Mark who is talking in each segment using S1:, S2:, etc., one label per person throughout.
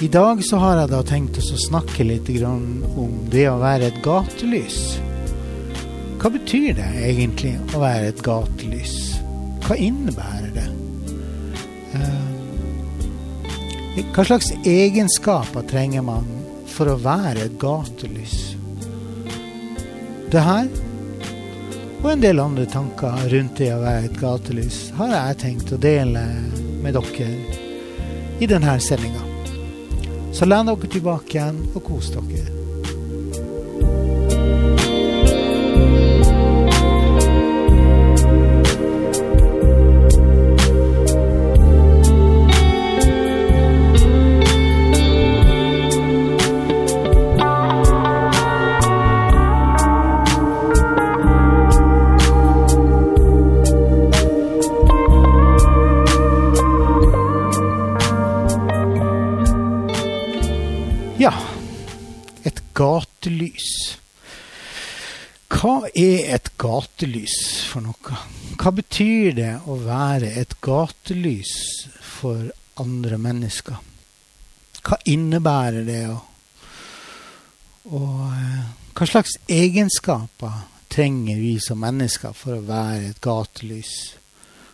S1: I dag så har jeg da tenkt å snakke litt om det å være et gatelys. Hva betyr det egentlig å være et gatelys? Hva innebærer det? Eh, hva slags egenskaper trenger man for å være et gatelys? Det her og en del andre tanker rundt det å være et gatelys har jeg tenkt å dele med dere i denne sendinga. Så len dere tilbake igjen og kos dere. Gatelys. Hva er et gatelys for noe? Hva betyr det å være et gatelys for andre mennesker? Hva innebærer det? Og, og eh, hva slags egenskaper trenger vi som mennesker for å være et gatelys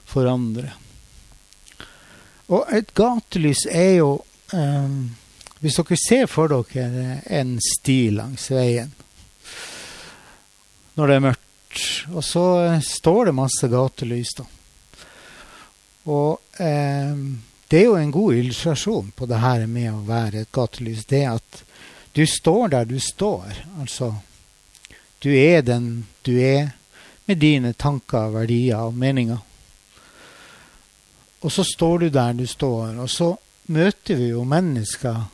S1: for andre? Og et gatelys er jo um, hvis dere ser for dere en sti langs veien når det er mørkt, og så står det masse gatelys, da. Og eh, det er jo en god illustrasjon på det her med å være et gatelys. Det at du står der du står. Altså du er den du er med dine tanker, verdier og meninger. Og så står du der du står, og så møter vi jo mennesker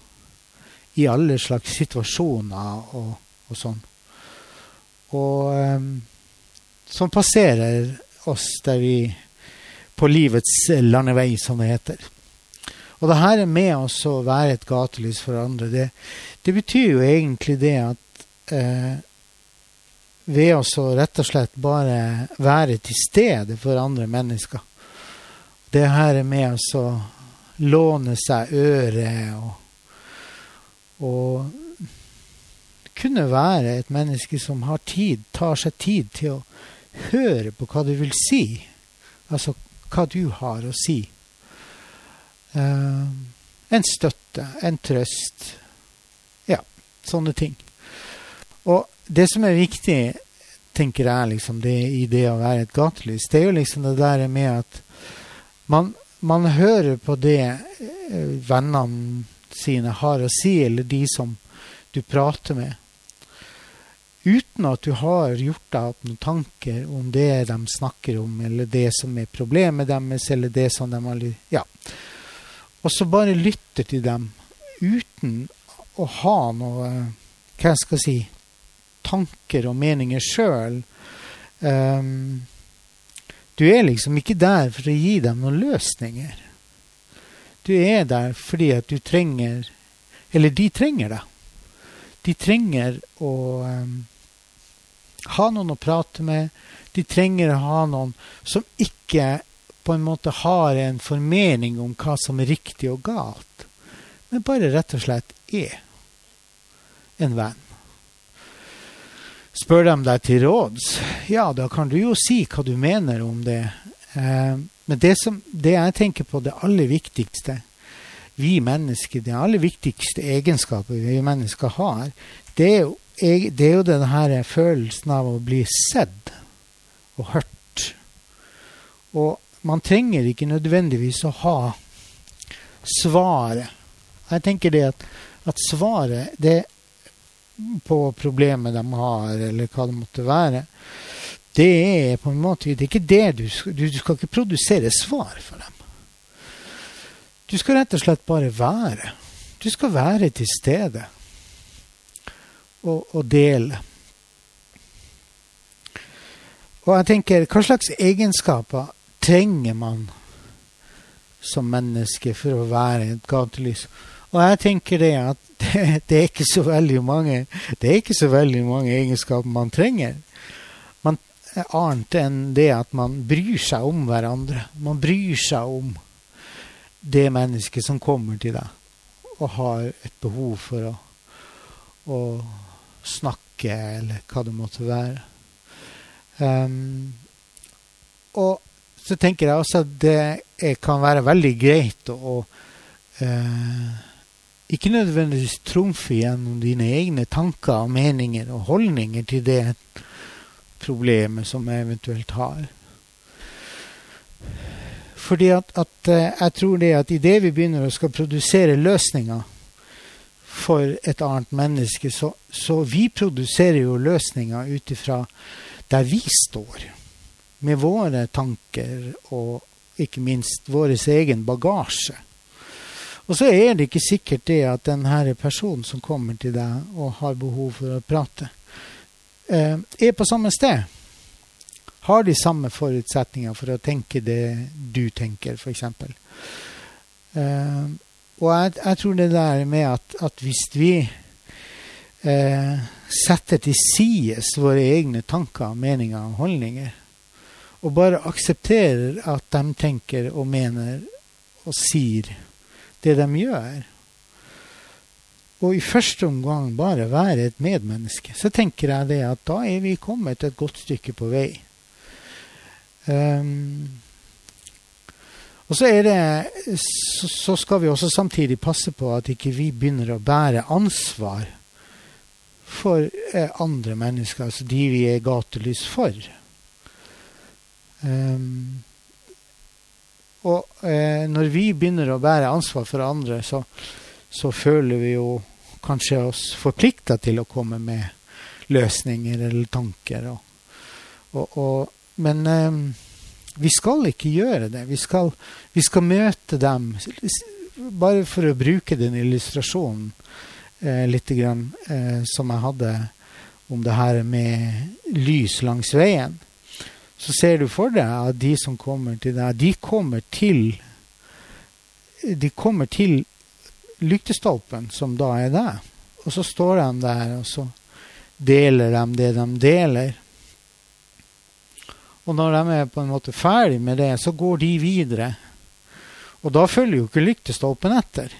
S1: i alle slags situasjoner og, og sånn. Og um, som passerer oss der vi På livets landevei, som det heter. Og det her er med oss å være et gatelys for andre. Det, det betyr jo egentlig det at eh, ved oss å rett og slett bare være til stede for andre mennesker. Det her er med oss å låne seg øret og og kunne være et menneske som har tid, tar seg tid til å høre på hva du vil si. Altså hva du har å si. Uh, en støtte, en trøst. Ja, sånne ting. Og det som er viktig, tenker jeg, liksom, det, i det å være et gatelys, det er jo liksom det der med at man, man hører på det uh, vennene sine har å si, eller de som du prater med, uten at du har gjort deg opp noen tanker om det de snakker om, eller det som er problemet deres, eller det som de har Ja. Og så bare lytter til dem uten å ha noe Hva jeg skal si tanker og meninger sjøl. Um, ehm, du er liksom ikke der for å gi dem noen løsninger. Du er der fordi at du trenger Eller de trenger deg. De trenger å um, ha noen å prate med. De trenger å ha noen som ikke på en måte har en formening om hva som er riktig og galt, men bare rett og slett er en venn. Spør de deg til råds, ja, da kan du jo si hva du mener om det. Eh, men det, som, det jeg tenker på det aller viktigste vi mennesker, det aller viktigste egenskapet vi mennesker har, det er jo, det er jo denne følelsen av å bli sett og hørt. Og man trenger ikke nødvendigvis å ha svaret. Jeg tenker det at, at svaret det på problemet de har, eller hva det måtte være, det er på en måte det er ikke det du, du, du skal ikke produsere svar for dem. Du skal rett og slett bare være. Du skal være til stede og, og dele. Og jeg tenker, hva slags egenskaper trenger man som menneske for å være et gatelys? Og jeg tenker det at det, det, er ikke så veldig mange det er ikke så veldig mange egenskaper man trenger annet enn det at man bryr seg om hverandre. Man bryr seg om det mennesket som kommer til deg. og har et behov for å, å snakke, eller hva det måtte være. Um, og så tenker jeg også at det kan være veldig greit å uh, ikke nødvendigvis trumfe gjennom dine egne tanker og meninger og holdninger til det problemet som jeg eventuelt har. Fordi at, at uh, jeg tror det at idet vi begynner å skal produsere løsninger for et annet menneske, så, så vi produserer jo løsninger ut ifra der vi står, med våre tanker og ikke minst vår egen bagasje. Og så er det ikke sikkert det at denne personen som kommer til deg og har behov for å prate, eh, er på samme sted. Har de samme forutsetninger for å tenke det du tenker, f.eks. Eh, og jeg, jeg, tror det der med at, at hvis vi eh, setter til side våre egne tanker, meninger og holdninger. Og bare aksepterer at de tenker og mener og sier det de gjør. Og i første omgang bare være et medmenneske. Så tenker jeg det at da er vi kommet et godt stykke på vei. Um, og så, er det, så, skal vi også samtidig passe på at ikke vi begynner å bære ansvar for eh, andre mennesker, altså de vi er gatelys for. Um, og eh, når vi begynner å bære ansvar for andre, så, så føler vi jo kanskje oss forplikta til å komme med løsninger eller tanker. Og, og, og, men eh, vi skal ikke gjøre det. Vi skal, vi skal møte dem. Bare for å bruke den illustrasjonen eh, litt grann, eh, som jeg hadde om det her med lys langs veien, så ser du for deg at de som kommer til deg, de kommer til De kommer til lyktestolpen, som da er det. Og så står de der, og så deler de det de deler. Og når de er på en måte ferdig med det, så går de videre. Og da følger jo ikke lyktestolpen etter.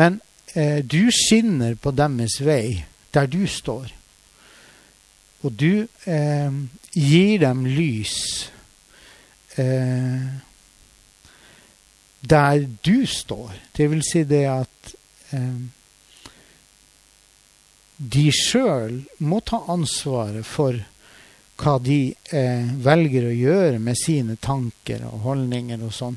S1: Men eh, du skinner på deres vei, der du står. Og du eh, gir dem lys eh, der du står. Det vil si det at eh, de sjøl må ta ansvaret for hva de eh, velger å gjøre med sine tanker og holdninger og sånn.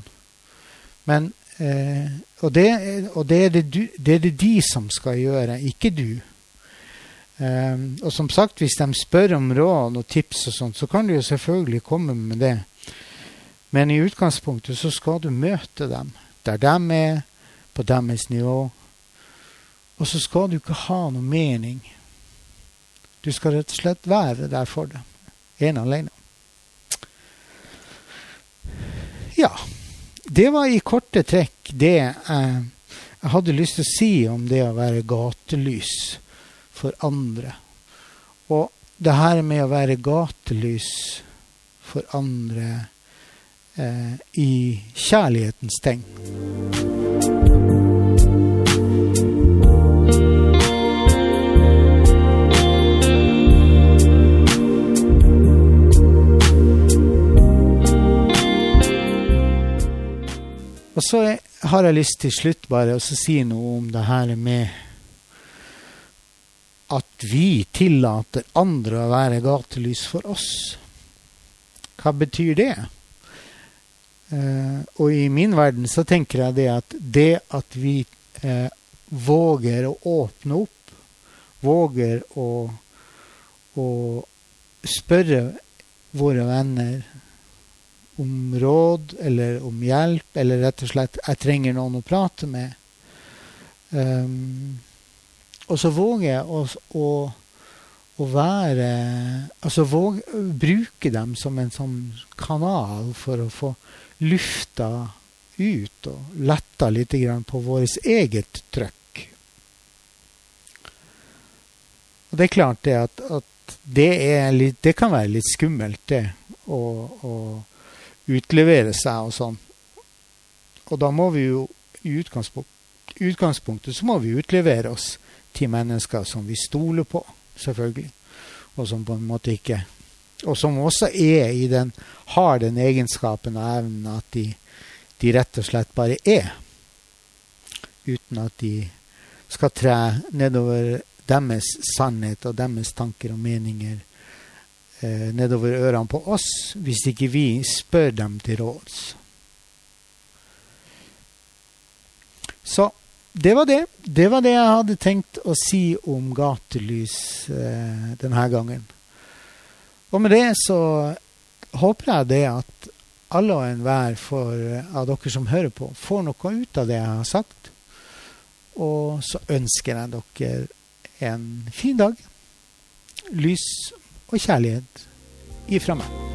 S1: Men Eh, og, det, og det, er det, du, det, er det, de som skal gjøre, ikke du. Eh, og som sagt, hvis de spør om råd og tips og sånt, så kan du jo selvfølgelig komme med det. Men i utgangspunktet så skal du møte dem der de er, på deres nivå. Og så skal du ikke ha noe mening. Du skal rett og slett være der for dem. Ene alene. Ja det var i korte trekk det jeg, jeg hadde lyst til å si om det å være gatelys for andre. Og det her med å være gatelys for andre eh, i kjærlighetens tegn. Og så har jeg lyst til slutt bare å si noe om det her med at vi tillater andre å være gatelys for oss. Hva betyr det? Uh, og i min verden så tenker jeg det at det at vi uh, våger å åpne opp, våger å, å spørre våre venner om råd eller om hjelp, eller rett og slett 'jeg trenger noen å prate med'. Um, og så våger jeg å, å, å være Altså våge, bruke dem som en sånn kanal for å få lufta ut og letta litt på vårt eget trøkk. Og det er klart det at, at det, litt, det, kan være litt skummelt, det. å utlevere seg og sånn. Og da må vi jo i utgangspunkt, utgangspunktet så må vi utlevere oss til mennesker som vi stoler på, selvfølgelig. Og som på en måte ikke Og som også er i den, har den egenskapen og evnen at de, de rett og slett bare er. Uten at de skal tre nedover deres sannhet og deres tanker og meninger eh, nedover ørene på oss hvis ikke vi spør dem til råds. Så det var det. Det var det jeg hadde tenkt å si om gatelys eh, denne gangen. Og med det så håper jeg det at alle og enhver av dere som hører på, får noe ut av det jeg har sagt. Og så ønsker jeg dere en fin dag. Lys og kjærlighet ifra meg.